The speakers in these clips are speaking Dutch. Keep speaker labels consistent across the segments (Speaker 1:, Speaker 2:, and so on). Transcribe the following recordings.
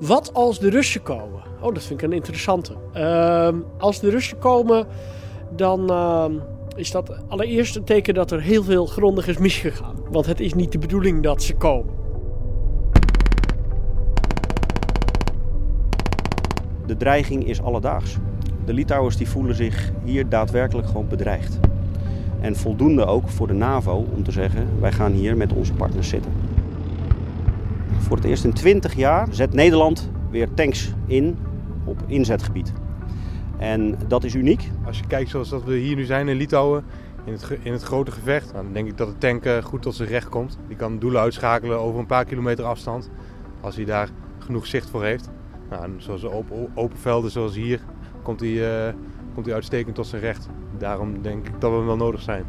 Speaker 1: Wat als de Russen komen? Oh, dat vind ik een interessante. Ehm, als de Russen komen, dan ehm, is dat allereerst een teken dat er heel veel grondig is misgegaan. Want het is niet de bedoeling dat ze komen.
Speaker 2: De dreiging is alledaags. De Litouwers die voelen zich hier daadwerkelijk gewoon bedreigd. En voldoende ook voor de NAVO om te zeggen: wij gaan hier met onze partners zitten. Voor het eerst in 20 jaar zet Nederland weer tanks in op inzetgebied. En dat is uniek.
Speaker 3: Als je kijkt zoals dat we hier nu zijn in Litouwen, in het, in het grote gevecht, nou, dan denk ik dat de tank uh, goed tot zijn recht komt. Die kan doelen uitschakelen over een paar kilometer afstand, als hij daar genoeg zicht voor heeft. Nou, zoals open, open velden zoals hier, komt hij, uh, komt hij uitstekend tot zijn recht. Daarom denk ik dat we hem wel nodig zijn.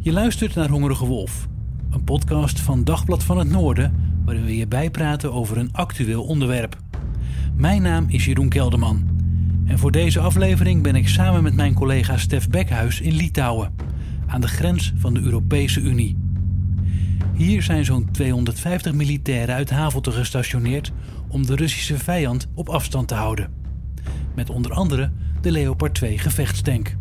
Speaker 4: Je luistert naar Hongerige Wolf, een podcast van Dagblad van het Noorden, waarin we je bijpraten over een actueel onderwerp. Mijn naam is Jeroen Kelderman. En voor deze aflevering ben ik samen met mijn collega Stef Bekhuis in Litouwen, aan de grens van de Europese Unie. Hier zijn zo'n 250 militairen uit Havelte gestationeerd om de Russische vijand op afstand te houden. Met onder andere de Leopard 2 gevechtstank.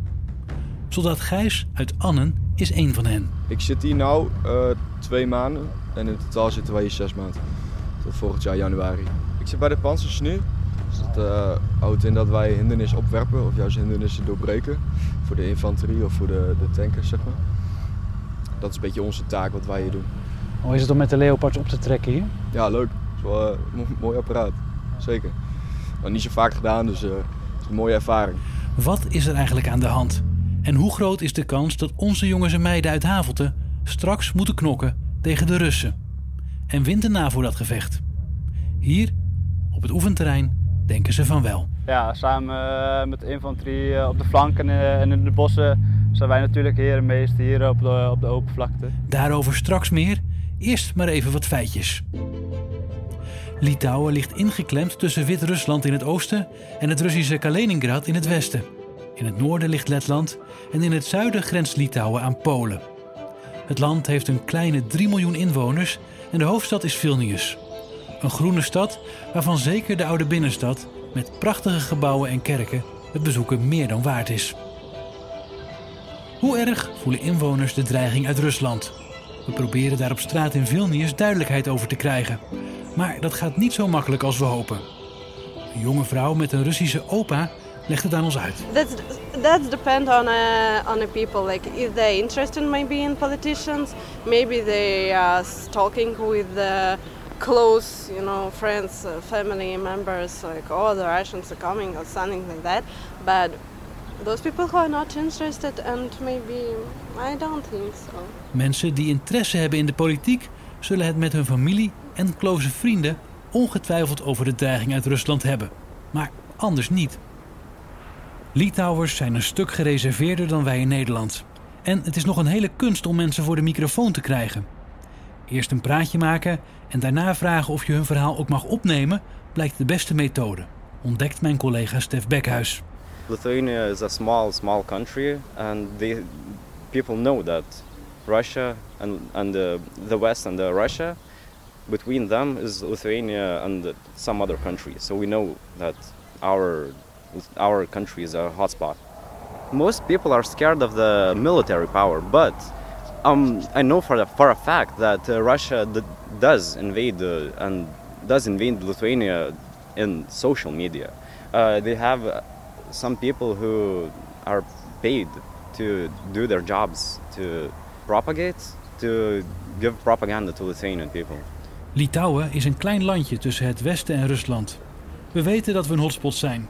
Speaker 4: Soldaat Gijs uit Annen is één van hen.
Speaker 5: Ik zit hier nu uh, twee maanden en in totaal zitten wij hier zes maanden. Tot volgend jaar januari. Ik zit bij de panzers nu. Dus dat uh, houdt in dat wij hindernissen opwerpen of juist hindernissen doorbreken. Voor de infanterie of voor de, de tankers, zeg maar. Dat is een beetje onze taak wat wij hier doen.
Speaker 6: Hoe is het om met de Leopards op te trekken hier?
Speaker 5: Ja, leuk. Het is wel uh, een mooi apparaat. Zeker. Nog niet zo vaak gedaan, dus uh, het is een mooie ervaring.
Speaker 4: Wat is er eigenlijk aan de hand? En hoe groot is de kans dat onze jongens en meiden uit Havelte straks moeten knokken tegen de Russen? En wint de NAVO dat gevecht? Hier, op het oefenterrein, denken ze van wel.
Speaker 7: Ja, samen uh, met de infanterie op de flanken en in de bossen zijn wij natuurlijk herenmeester hier op de, op de open vlakte.
Speaker 4: Daarover straks meer. Eerst maar even wat feitjes. Litouwen ligt ingeklemd tussen Wit-Rusland in het oosten en het Russische Kaliningrad in het westen. In het noorden ligt Letland en in het zuiden grenst Litouwen aan Polen. Het land heeft een kleine 3 miljoen inwoners en de hoofdstad is Vilnius. Een groene stad waarvan zeker de oude binnenstad met prachtige gebouwen en kerken het bezoeken meer dan waard is. Hoe erg voelen inwoners de dreiging uit Rusland? We proberen daar op straat in Vilnius duidelijkheid over te krijgen. Maar dat gaat niet zo makkelijk als we hopen. Een jonge vrouw met een Russische opa legt het aan ons uit.
Speaker 8: That's that depend on uh, on the people. Like if they interested maybe in politicians, maybe they are talking with the close, you know, friends, uh, family members. Like oh, the Russians are coming or something like that. But those people who are not interested and maybe I don't think so.
Speaker 4: Mensen die interesse hebben in de politiek zullen het met hun familie en close vrienden ongetwijfeld over de dreiging uit Rusland hebben. Maar anders niet. Litouwers zijn een stuk gereserveerder dan wij in Nederland. En het is nog een hele kunst om mensen voor de microfoon te krijgen. Eerst een praatje maken en daarna vragen of je hun verhaal ook mag opnemen, blijkt de beste methode, ontdekt mijn collega Stef Bekhuis.
Speaker 9: Lithuania is a small, small country, and the people know that Russia and and the, the West and the Russia, between them is Lithuania and some other countries. So we know that our our country is a hotspot. Most people are scared of the military power, but um, I know for a, for a fact that uh, Russia does invade uh, and does invade Lithuania in social media. Uh, they have some people who are paid to do their jobs to propagate, to give propaganda to Lithuanian people.
Speaker 4: Litouwen is een klein landje tussen het Westen en Rusland. We weten dat we een hotspot zijn.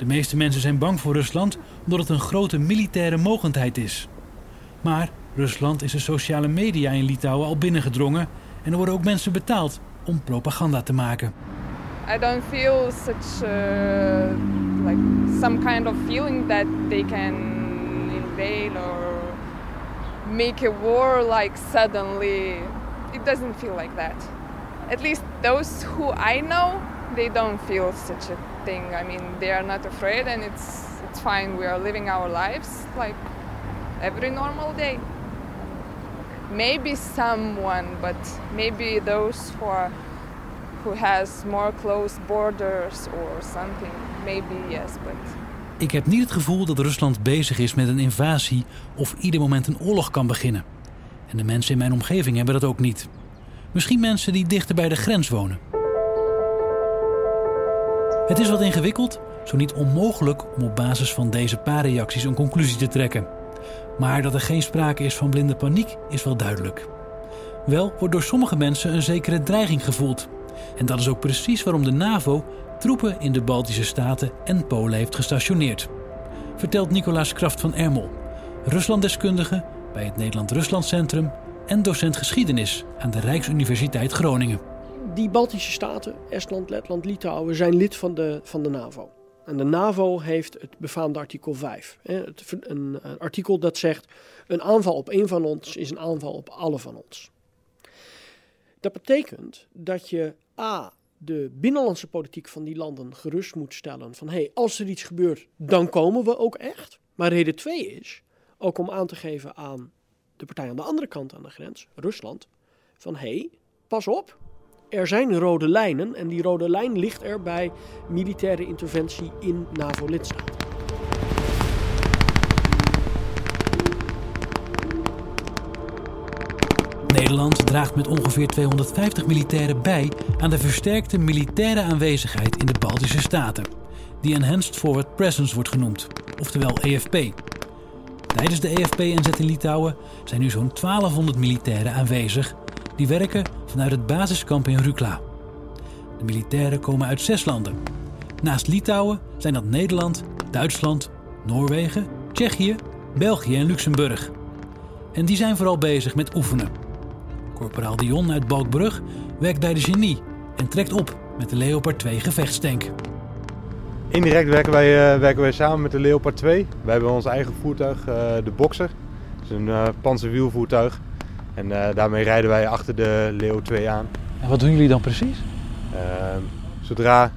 Speaker 4: De meeste mensen zijn bang voor Rusland omdat het een grote militaire mogendheid is. Maar Rusland is de sociale media in Litouwen al binnengedrongen en er worden ook mensen betaald om propaganda te maken.
Speaker 10: I don't feel such uh, like some kind of feeling that they can invade or make a war like suddenly. It doesn't feel like that. At least those who I know, they don't feel such a thing. I mean, they are not afraid and it's it's fine. We are living our lives like every normal day. Maybe someone, but maybe those who are who has more close borders or something. Maybe yes, but
Speaker 4: Ik heb niet het gevoel dat Rusland bezig is met een invasie of ieder moment een oorlog kan beginnen. En de mensen in mijn omgeving hebben dat ook niet. Misschien mensen die dichter bij de grens wonen. Het is wat ingewikkeld, zo niet onmogelijk om op basis van deze paar reacties een conclusie te trekken. Maar dat er geen sprake is van blinde paniek is wel duidelijk. Wel wordt door sommige mensen een zekere dreiging gevoeld. En dat is ook precies waarom de NAVO troepen in de Baltische Staten en Polen heeft gestationeerd. Vertelt Nicolaas Kraft van Ermel, Ruslanddeskundige bij het Nederland-Rusland Centrum en docent geschiedenis aan de Rijksuniversiteit Groningen.
Speaker 1: Die Baltische staten, Estland, Letland, Litouwen, zijn lid van de, van de NAVO. En de NAVO heeft het befaamde artikel 5. Een, een artikel dat zegt: een aanval op één van ons is een aanval op alle van ons. Dat betekent dat je A. de binnenlandse politiek van die landen gerust moet stellen van hé, hey, als er iets gebeurt, dan komen we ook echt. Maar reden 2 is ook om aan te geven aan de partij aan de andere kant aan de grens, Rusland, van hé, hey, pas op, er zijn rode lijnen en die rode lijn ligt er bij militaire interventie in NAVO-lidstaten.
Speaker 4: Nederland draagt met ongeveer 250 militairen bij aan de versterkte militaire aanwezigheid in de Baltische Staten, die Enhanced Forward Presence wordt genoemd, oftewel EFP. Tijdens de EFP-inzet in Litouwen zijn nu zo'n 1200 militairen aanwezig die werken vanuit het basiskamp in Rukla. De militairen komen uit zes landen. Naast Litouwen zijn dat Nederland, Duitsland, Noorwegen, Tsjechië, België en Luxemburg. En die zijn vooral bezig met oefenen. Corporaal Dion uit Balkbrug werkt bij de Genie en trekt op met de Leopard 2 gevechtstank.
Speaker 3: Indirect werken wij, uh, werken wij samen met de Leopard 2. Wij hebben ons eigen voertuig, uh, de Boxer. Dat is een uh, panzerwielvoertuig. En daarmee rijden wij achter de Leo 2 aan.
Speaker 6: En wat doen jullie dan precies?
Speaker 3: Ehm, zodra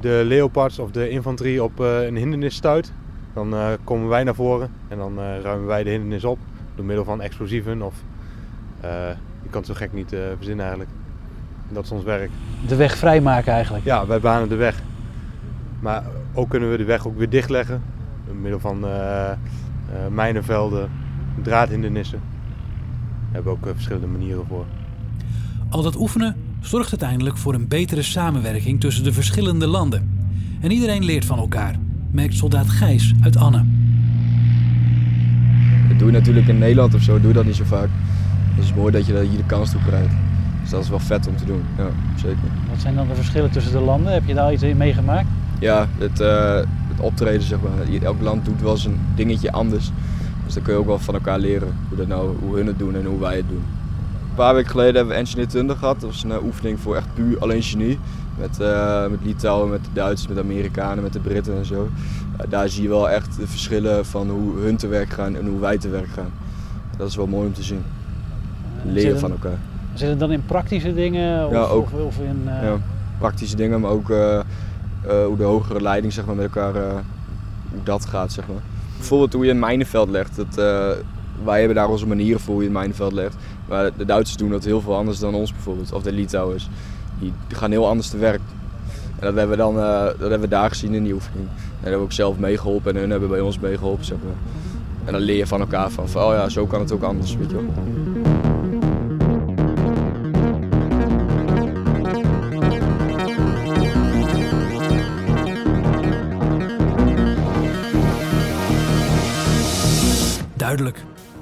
Speaker 3: de Leopards of de infanterie op een hindernis stuit, dan komen wij naar voren en dan ruimen wij de hindernis op door middel van explosieven of je kan het zo gek niet verzinnen eigenlijk. Dat is ons werk.
Speaker 6: De weg vrijmaken eigenlijk?
Speaker 3: Ja, wij banen de weg. Maar ook kunnen we de weg ook weer dichtleggen. Door middel van uh, uh, mijnenvelden, draadhindernissen. Hebben we ook uh, verschillende manieren voor.
Speaker 4: Al dat oefenen zorgt uiteindelijk voor een betere samenwerking tussen de verschillende landen. En iedereen leert van elkaar, merkt soldaat Gijs uit Anne.
Speaker 5: Dat doe je natuurlijk in Nederland of zo, doe je dat niet zo vaak. Dus het is mooi dat je hier de kans toe krijgt. Dus dat is wel vet om te doen, ja, zeker.
Speaker 6: Wat zijn dan de verschillen tussen de landen? Heb je daar iets in meegemaakt?
Speaker 5: Ja, het, uh, het optreden zeg maar. Elk land doet wel zijn dingetje anders. Dus dan kun je ook wel van elkaar leren hoe, dat nou, hoe hun het doen en hoe wij het doen. Een paar weken geleden hebben we Engineer Thunder gehad. Dat was een uh, oefening voor echt puur alleen genie. Met, uh, met Litouwen, met de Duitsers, met de Amerikanen, met de Britten en zo. daar zie je wel echt de verschillen van hoe hun te werk gaan en hoe wij te werk gaan. Dat is wel mooi om te zien. Leren van elkaar.
Speaker 6: Zit het dan in praktische dingen? Of,
Speaker 5: ja, ook.
Speaker 6: Of, of in, uh...
Speaker 5: ja, praktische dingen, maar ook hoe de hogere leiding zeg maar, met elkaar, hoe dat gaat. Zeg maar. Bijvoorbeeld hoe je een mijnenveld legt. Dat, wij hebben daar onze manieren voor hoe je een mijnenveld legt. Maar de Duitsers doen dat heel veel anders dan ons bijvoorbeeld. Of de Litouwers. Die gaan heel anders te werk. En dat hebben we, dan, dat hebben we daar gezien in die oefening. En dat hebben we ook zelf meegeholpen en hun hebben bij ons meegeholpen. Zeg maar. En dan leer je van elkaar van, van, oh ja, zo kan het ook anders. Weet je wel.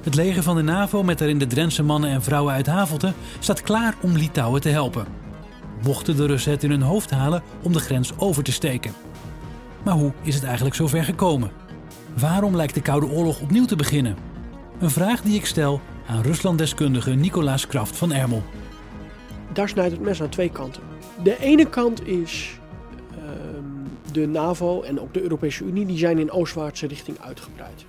Speaker 4: Het leger van de NAVO met daarin de Drentse mannen en vrouwen uit Havelte staat klaar om Litouwen te helpen. Mochten de Russen het in hun hoofd halen om de grens over te steken. Maar hoe is het eigenlijk zover gekomen? Waarom lijkt de Koude Oorlog opnieuw te beginnen? Een vraag die ik stel aan Ruslanddeskundige Nicolaas Kraft van Ermel.
Speaker 1: Daar snijdt het mes aan twee kanten. De ene kant is ehm, de NAVO en ook de Europese Unie, die zijn in oostwaartse richting uitgebreid.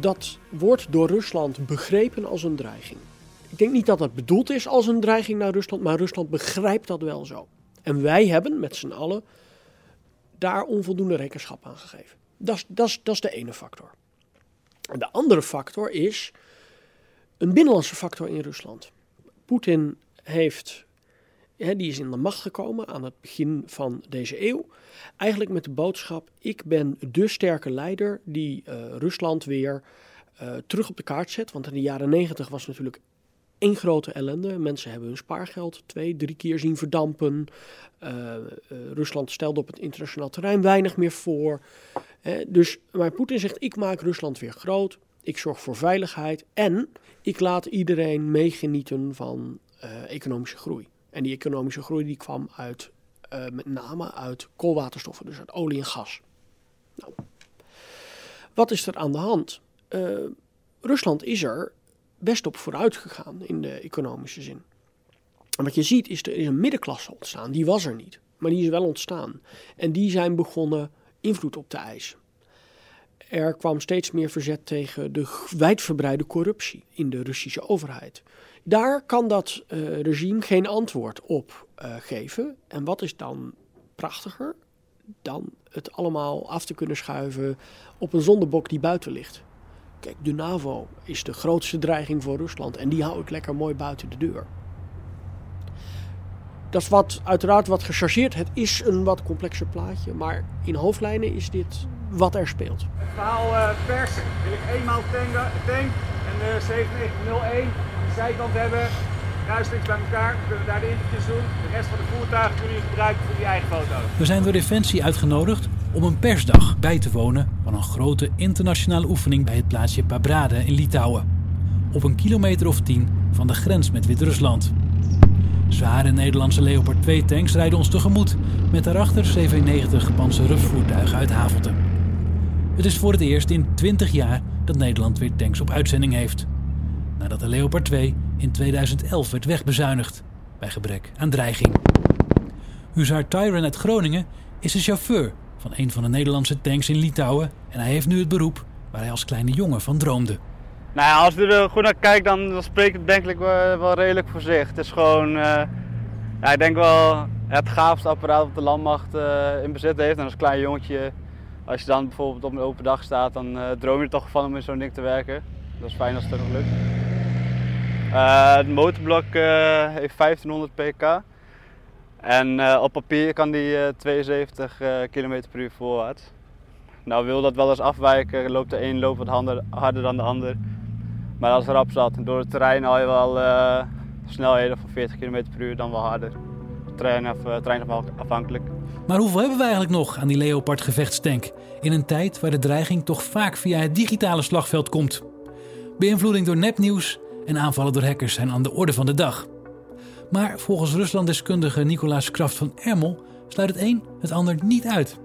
Speaker 1: Dat wordt door Rusland begrepen als een dreiging. Ik denk niet dat dat bedoeld is als een dreiging naar Rusland, maar Rusland begrijpt dat wel zo. En wij hebben met z'n allen daar onvoldoende rekenschap aan gegeven. Dat is, de ene factor. En de andere factor is een binnenlandse factor in Rusland. Poetin heeft, die is in de macht gekomen aan het begin van deze eeuw. Eigenlijk met de boodschap: ik ben de sterke leider die uh, Rusland weer uh, terug op de kaart zet. Want in de jaren negentig was natuurlijk één grote ellende. Mensen hebben hun spaargeld twee, drie keer zien verdampen. Uh, Rusland stelde op het internationaal terrein weinig meer voor. Dus, maar Poetin zegt: ik maak Rusland weer groot. Ik zorg voor veiligheid en ik laat iedereen meegenieten van economische groei. En die economische groei die kwam uit, met name uit koolwaterstoffen, dus uit olie en gas. Nou, wat is er aan de hand? Rusland is er best op vooruit gegaan in de economische zin. En wat je ziet is er is een middenklasse ontstaan. Die was er niet, maar die is wel ontstaan. En die zijn begonnen invloed op te eisen. Er kwam steeds meer verzet tegen de wijdverbreide corruptie in de Russische overheid. Daar kan dat uh, regime geen antwoord op uh, geven. En wat is dan prachtiger dan het allemaal af te kunnen schuiven op een zondebok die buiten ligt? Kijk, de NAVO is de grootste dreiging voor Rusland en die hou ik lekker mooi buiten de deur. Dat is wat, uiteraard wat gechargeerd. Het is een wat complexer plaatje, maar in hoofdlijnen is dit wat er speelt.
Speaker 11: Het verhaal uh, persen wil ik eenmaal tanken, tank en de 7901 de zijkant hebben. Kruislinks bij elkaar, we kunnen daar de interviews doen. De rest van de voertuigen kunnen jullie gebruiken voor die eigen foto's.
Speaker 4: We zijn door Defensie uitgenodigd om een persdag bij te wonen van een grote internationale oefening bij het plaatsje Pabrade in Litouwen. Op een kilometer of tien van de grens met Wit-Rusland. Zware Nederlandse Leopard 2 tanks rijden ons tegemoet met daarachter CV-90 panzerrufvoertuigen uit Havelte. Het is voor het eerst in 20 jaar dat Nederland weer tanks op uitzending heeft. Nadat de Leopard 2 in 2011 werd wegbezuinigd bij gebrek aan dreiging. Huzaar Tyron uit Groningen is de chauffeur van een van de Nederlandse tanks in Litouwen en hij heeft nu het beroep waar hij als kleine jongen van droomde.
Speaker 7: Nou ja, als je er goed naar kijkt, dan, spreekt het denk ik wel, redelijk voor zich. Het is gewoon, uh, ja, ik denk wel het gaafste apparaat dat de landmacht uh, in bezit heeft. En als klein jongetje, als je dan bijvoorbeeld op een open dag staat, dan uh, droom je er toch van om in zo'n ding te werken. Dat is fijn als het er nog lukt. het motorblok heeft 1500 pk. En op papier kan die uh, 72 uh, km per uur voorwaarts. Nou wil dat wel eens afwijken, loopt de een loopt wat harder, harder dan de ander. Maar als rap zat, door het terrein al je wel snelheden van 40 km per uur, dan wel harder. Trein, af, trein afhankelijk.
Speaker 4: Maar hoeveel hebben we eigenlijk nog aan die Leopard gevechtstank? In een tijd waar de dreiging toch vaak via het digitale slagveld komt. Beïnvloeding door nepnieuws en aanvallen door hackers zijn aan de orde van de dag. Maar volgens Ruslanddeskundige Nicolaas Kraft van Ermel sluit het een het ander niet uit.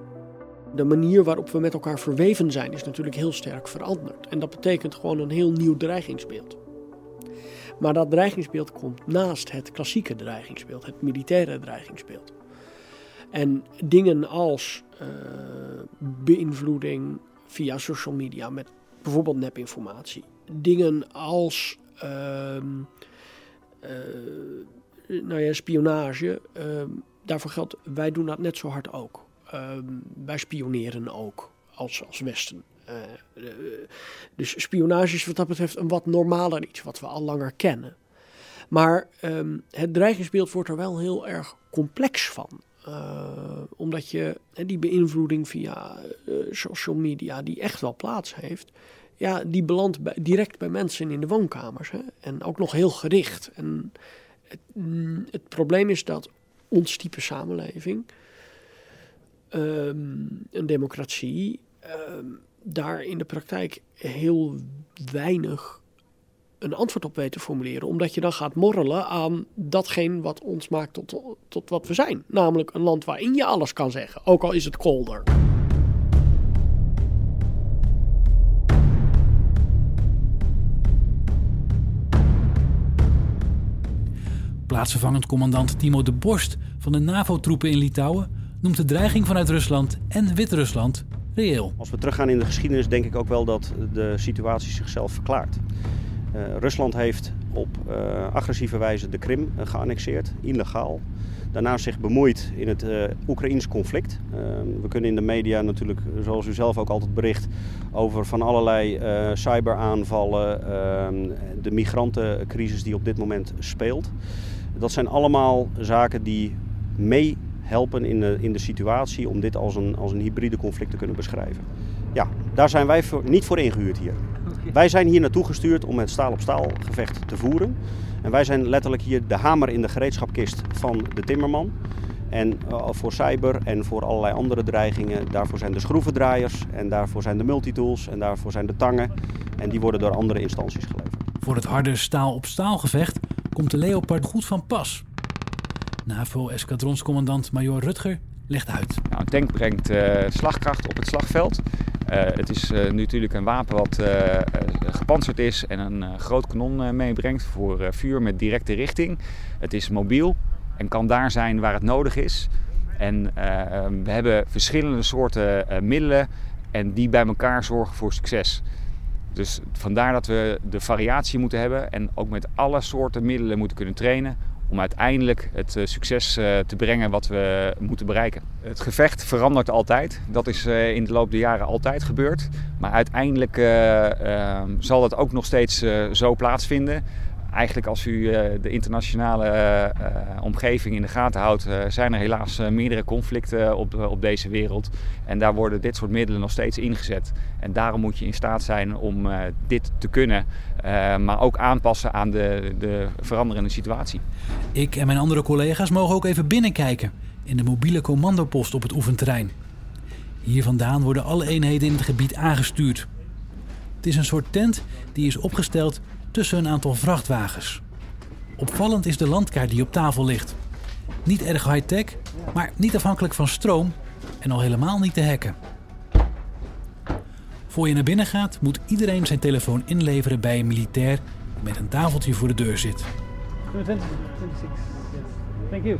Speaker 1: De manier waarop we met elkaar verweven zijn is natuurlijk heel sterk veranderd. En dat betekent gewoon een heel nieuw dreigingsbeeld. Maar dat dreigingsbeeld komt naast het klassieke dreigingsbeeld, het militaire dreigingsbeeld. En dingen als uh, beïnvloeding via social media met bijvoorbeeld nepinformatie. Dingen als uh, uh, nou ja, spionage, uh, daarvoor geldt, wij doen dat net zo hard ook. Uh, wij spioneren ook als, als Westen. Uh, dus spionage is wat dat betreft een wat normaler iets, wat we al langer kennen. Maar het dreigingsbeeld wordt er wel heel erg complex van. Uh, omdat je die beïnvloeding via social media, die echt wel plaats heeft, ja, die belandt direct bij mensen in de woonkamers. Hè? En ook nog heel gericht. En het, mm, het probleem is dat ons type samenleving, um, een democratie, um, daar in de praktijk heel weinig een antwoord op weet te formuleren. Omdat je dan gaat morrelen aan datgene wat ons maakt tot, tot wat we zijn. Namelijk een land waarin je alles kan zeggen, ook al is het kolder.
Speaker 4: Plaatsvervangend commandant Timo de Borst van de NAVO-troepen in Litouwen noemt de dreiging vanuit Rusland en Wit-Rusland reëel.
Speaker 2: Als we teruggaan in de geschiedenis, denk ik ook wel dat de situatie zichzelf verklaart. Eh, Rusland heeft op uh, agressieve wijze de Krim uh, geannexeerd, illegaal. Daarna zich bemoeid in het Oekraïns conflict. we kunnen in de media natuurlijk, zoals u zelf ook altijd bericht, over van allerlei cyberaanvallen, ehm, de migrantencrisis die op dit moment speelt. Dat zijn allemaal zaken die mee helpen in de, in de situatie om dit als een, als een hybride conflict te kunnen beschrijven. Ja, daar zijn wij voor, niet voor ingehuurd hier. Wij zijn hier naartoe gestuurd om het staal op staal gevecht te voeren. En wij zijn letterlijk hier de hamer in de gereedschapkist van de timmerman. En uh, voor cyber en voor allerlei andere dreigingen, daarvoor zijn de schroevendraaiers en daarvoor zijn de multitools en daarvoor zijn de tangen. En die worden door andere instanties geleverd.
Speaker 4: Voor het harde staal op staal gevecht komt de Leopard goed van pas. NAVO-eskadronscommandant Major Rutger legt uit.
Speaker 12: Nou, een tank brengt uh, slagkracht op het slagveld. Uh, het is uh, natuurlijk een wapen wat gepantserd is en een groot kanon meebrengt voor vuur met directe richting. Het is mobiel en kan daar zijn waar het nodig is. En we hebben verschillende soorten middelen en die bij elkaar zorgen voor succes. Dus vandaar dat we de variatie moeten hebben en ook met alle soorten middelen moeten kunnen trainen om uiteindelijk het eh, succes eh, te brengen wat we moeten bereiken. Het gevecht verandert altijd. Dat is eh, in de loop der jaren altijd gebeurd. Maar uiteindelijk ehm, zal dat ook nog steeds zo plaatsvinden eigenlijk als u de internationale omgeving in de gaten houdt, zijn er helaas meerdere conflicten op, op deze wereld. En daar worden dit soort middelen nog steeds ingezet. En daarom moet je in staat zijn om dit te kunnen, maar ook aanpassen aan de, de veranderende situatie.
Speaker 4: Ik en mijn andere collega's mogen ook even binnenkijken in de mobiele commandopost op het oefenterrein. Hier vandaan worden alle eenheden in het gebied aangestuurd. Het is een soort tent die is opgesteld tussen een aantal vrachtwagens. Opvallend is de landkaart die op tafel ligt. Niet erg high-tech, maar niet afhankelijk van stroom en al helemaal niet te hacken. Voor je naar binnen gaat, moet iedereen zijn telefoon inleveren bij een militair die met een tafeltje voor de deur zit. 26. Thank you.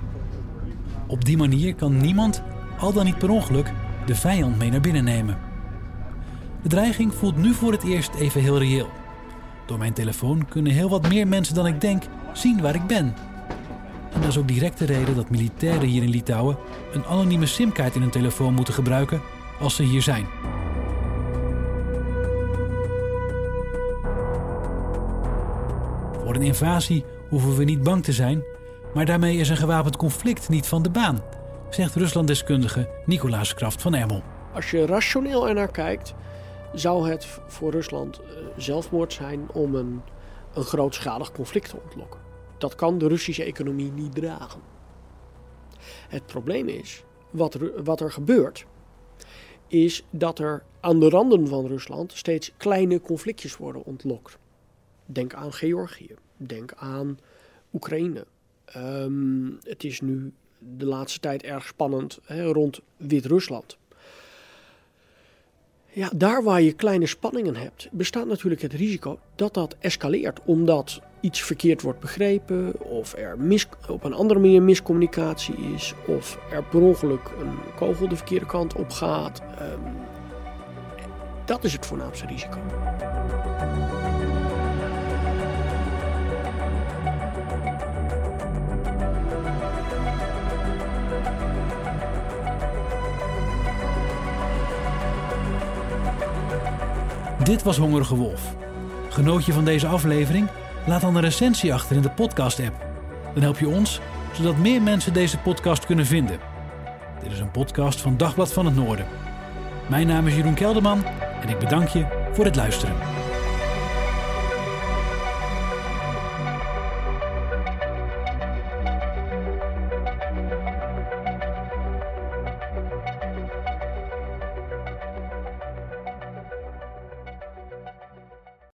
Speaker 4: Op die manier kan niemand, al dan niet per ongeluk, de vijand mee naar binnen nemen. De dreiging voelt nu voor het eerst even heel reëel. Door mijn telefoon kunnen heel wat meer mensen dan ik denk zien waar ik ben. En dat is ook direct de reden dat militairen hier in Litouwen een anonieme simkaart in hun telefoon moeten gebruiken als ze hier zijn. Voor een invasie hoeven we niet bang te zijn, maar daarmee is een gewapend conflict niet van de baan, zegt Ruslanddeskundige Nicolaas Kraft van Emmel.
Speaker 1: Als je rationeel ernaar kijkt, zou het voor Rusland eh, zelfmoord zijn om een, een grootschalig conflict te ontlokken. Dat kan de Russische economie niet dragen. Het probleem is, wat er, wat er gebeurt, is dat er aan de randen van Rusland steeds kleine conflictjes worden ontlokt. Denk aan Georgië, denk aan Oekraïne. Ehm, het is nu de laatste tijd erg spannend hè, rond Wit-Rusland. Ja, daar waar je kleine spanningen hebt, bestaat natuurlijk het risico dat dat escaleert. Omdat iets verkeerd wordt begrepen, of er mis, op een andere manier miscommunicatie is, of er per ongeluk een kogel de verkeerde kant op gaat. Um, dat is het voornaamste risico.
Speaker 4: Dit was Hongerige Wolf. Genoot je van deze aflevering? Laat dan een recensie achter in de podcast-app. Dan help je ons, zodat meer mensen deze podcast kunnen vinden. Dit is een podcast van Dagblad van het Noorden. Mijn naam is Jeroen Kelderman en ik bedank je voor het luisteren.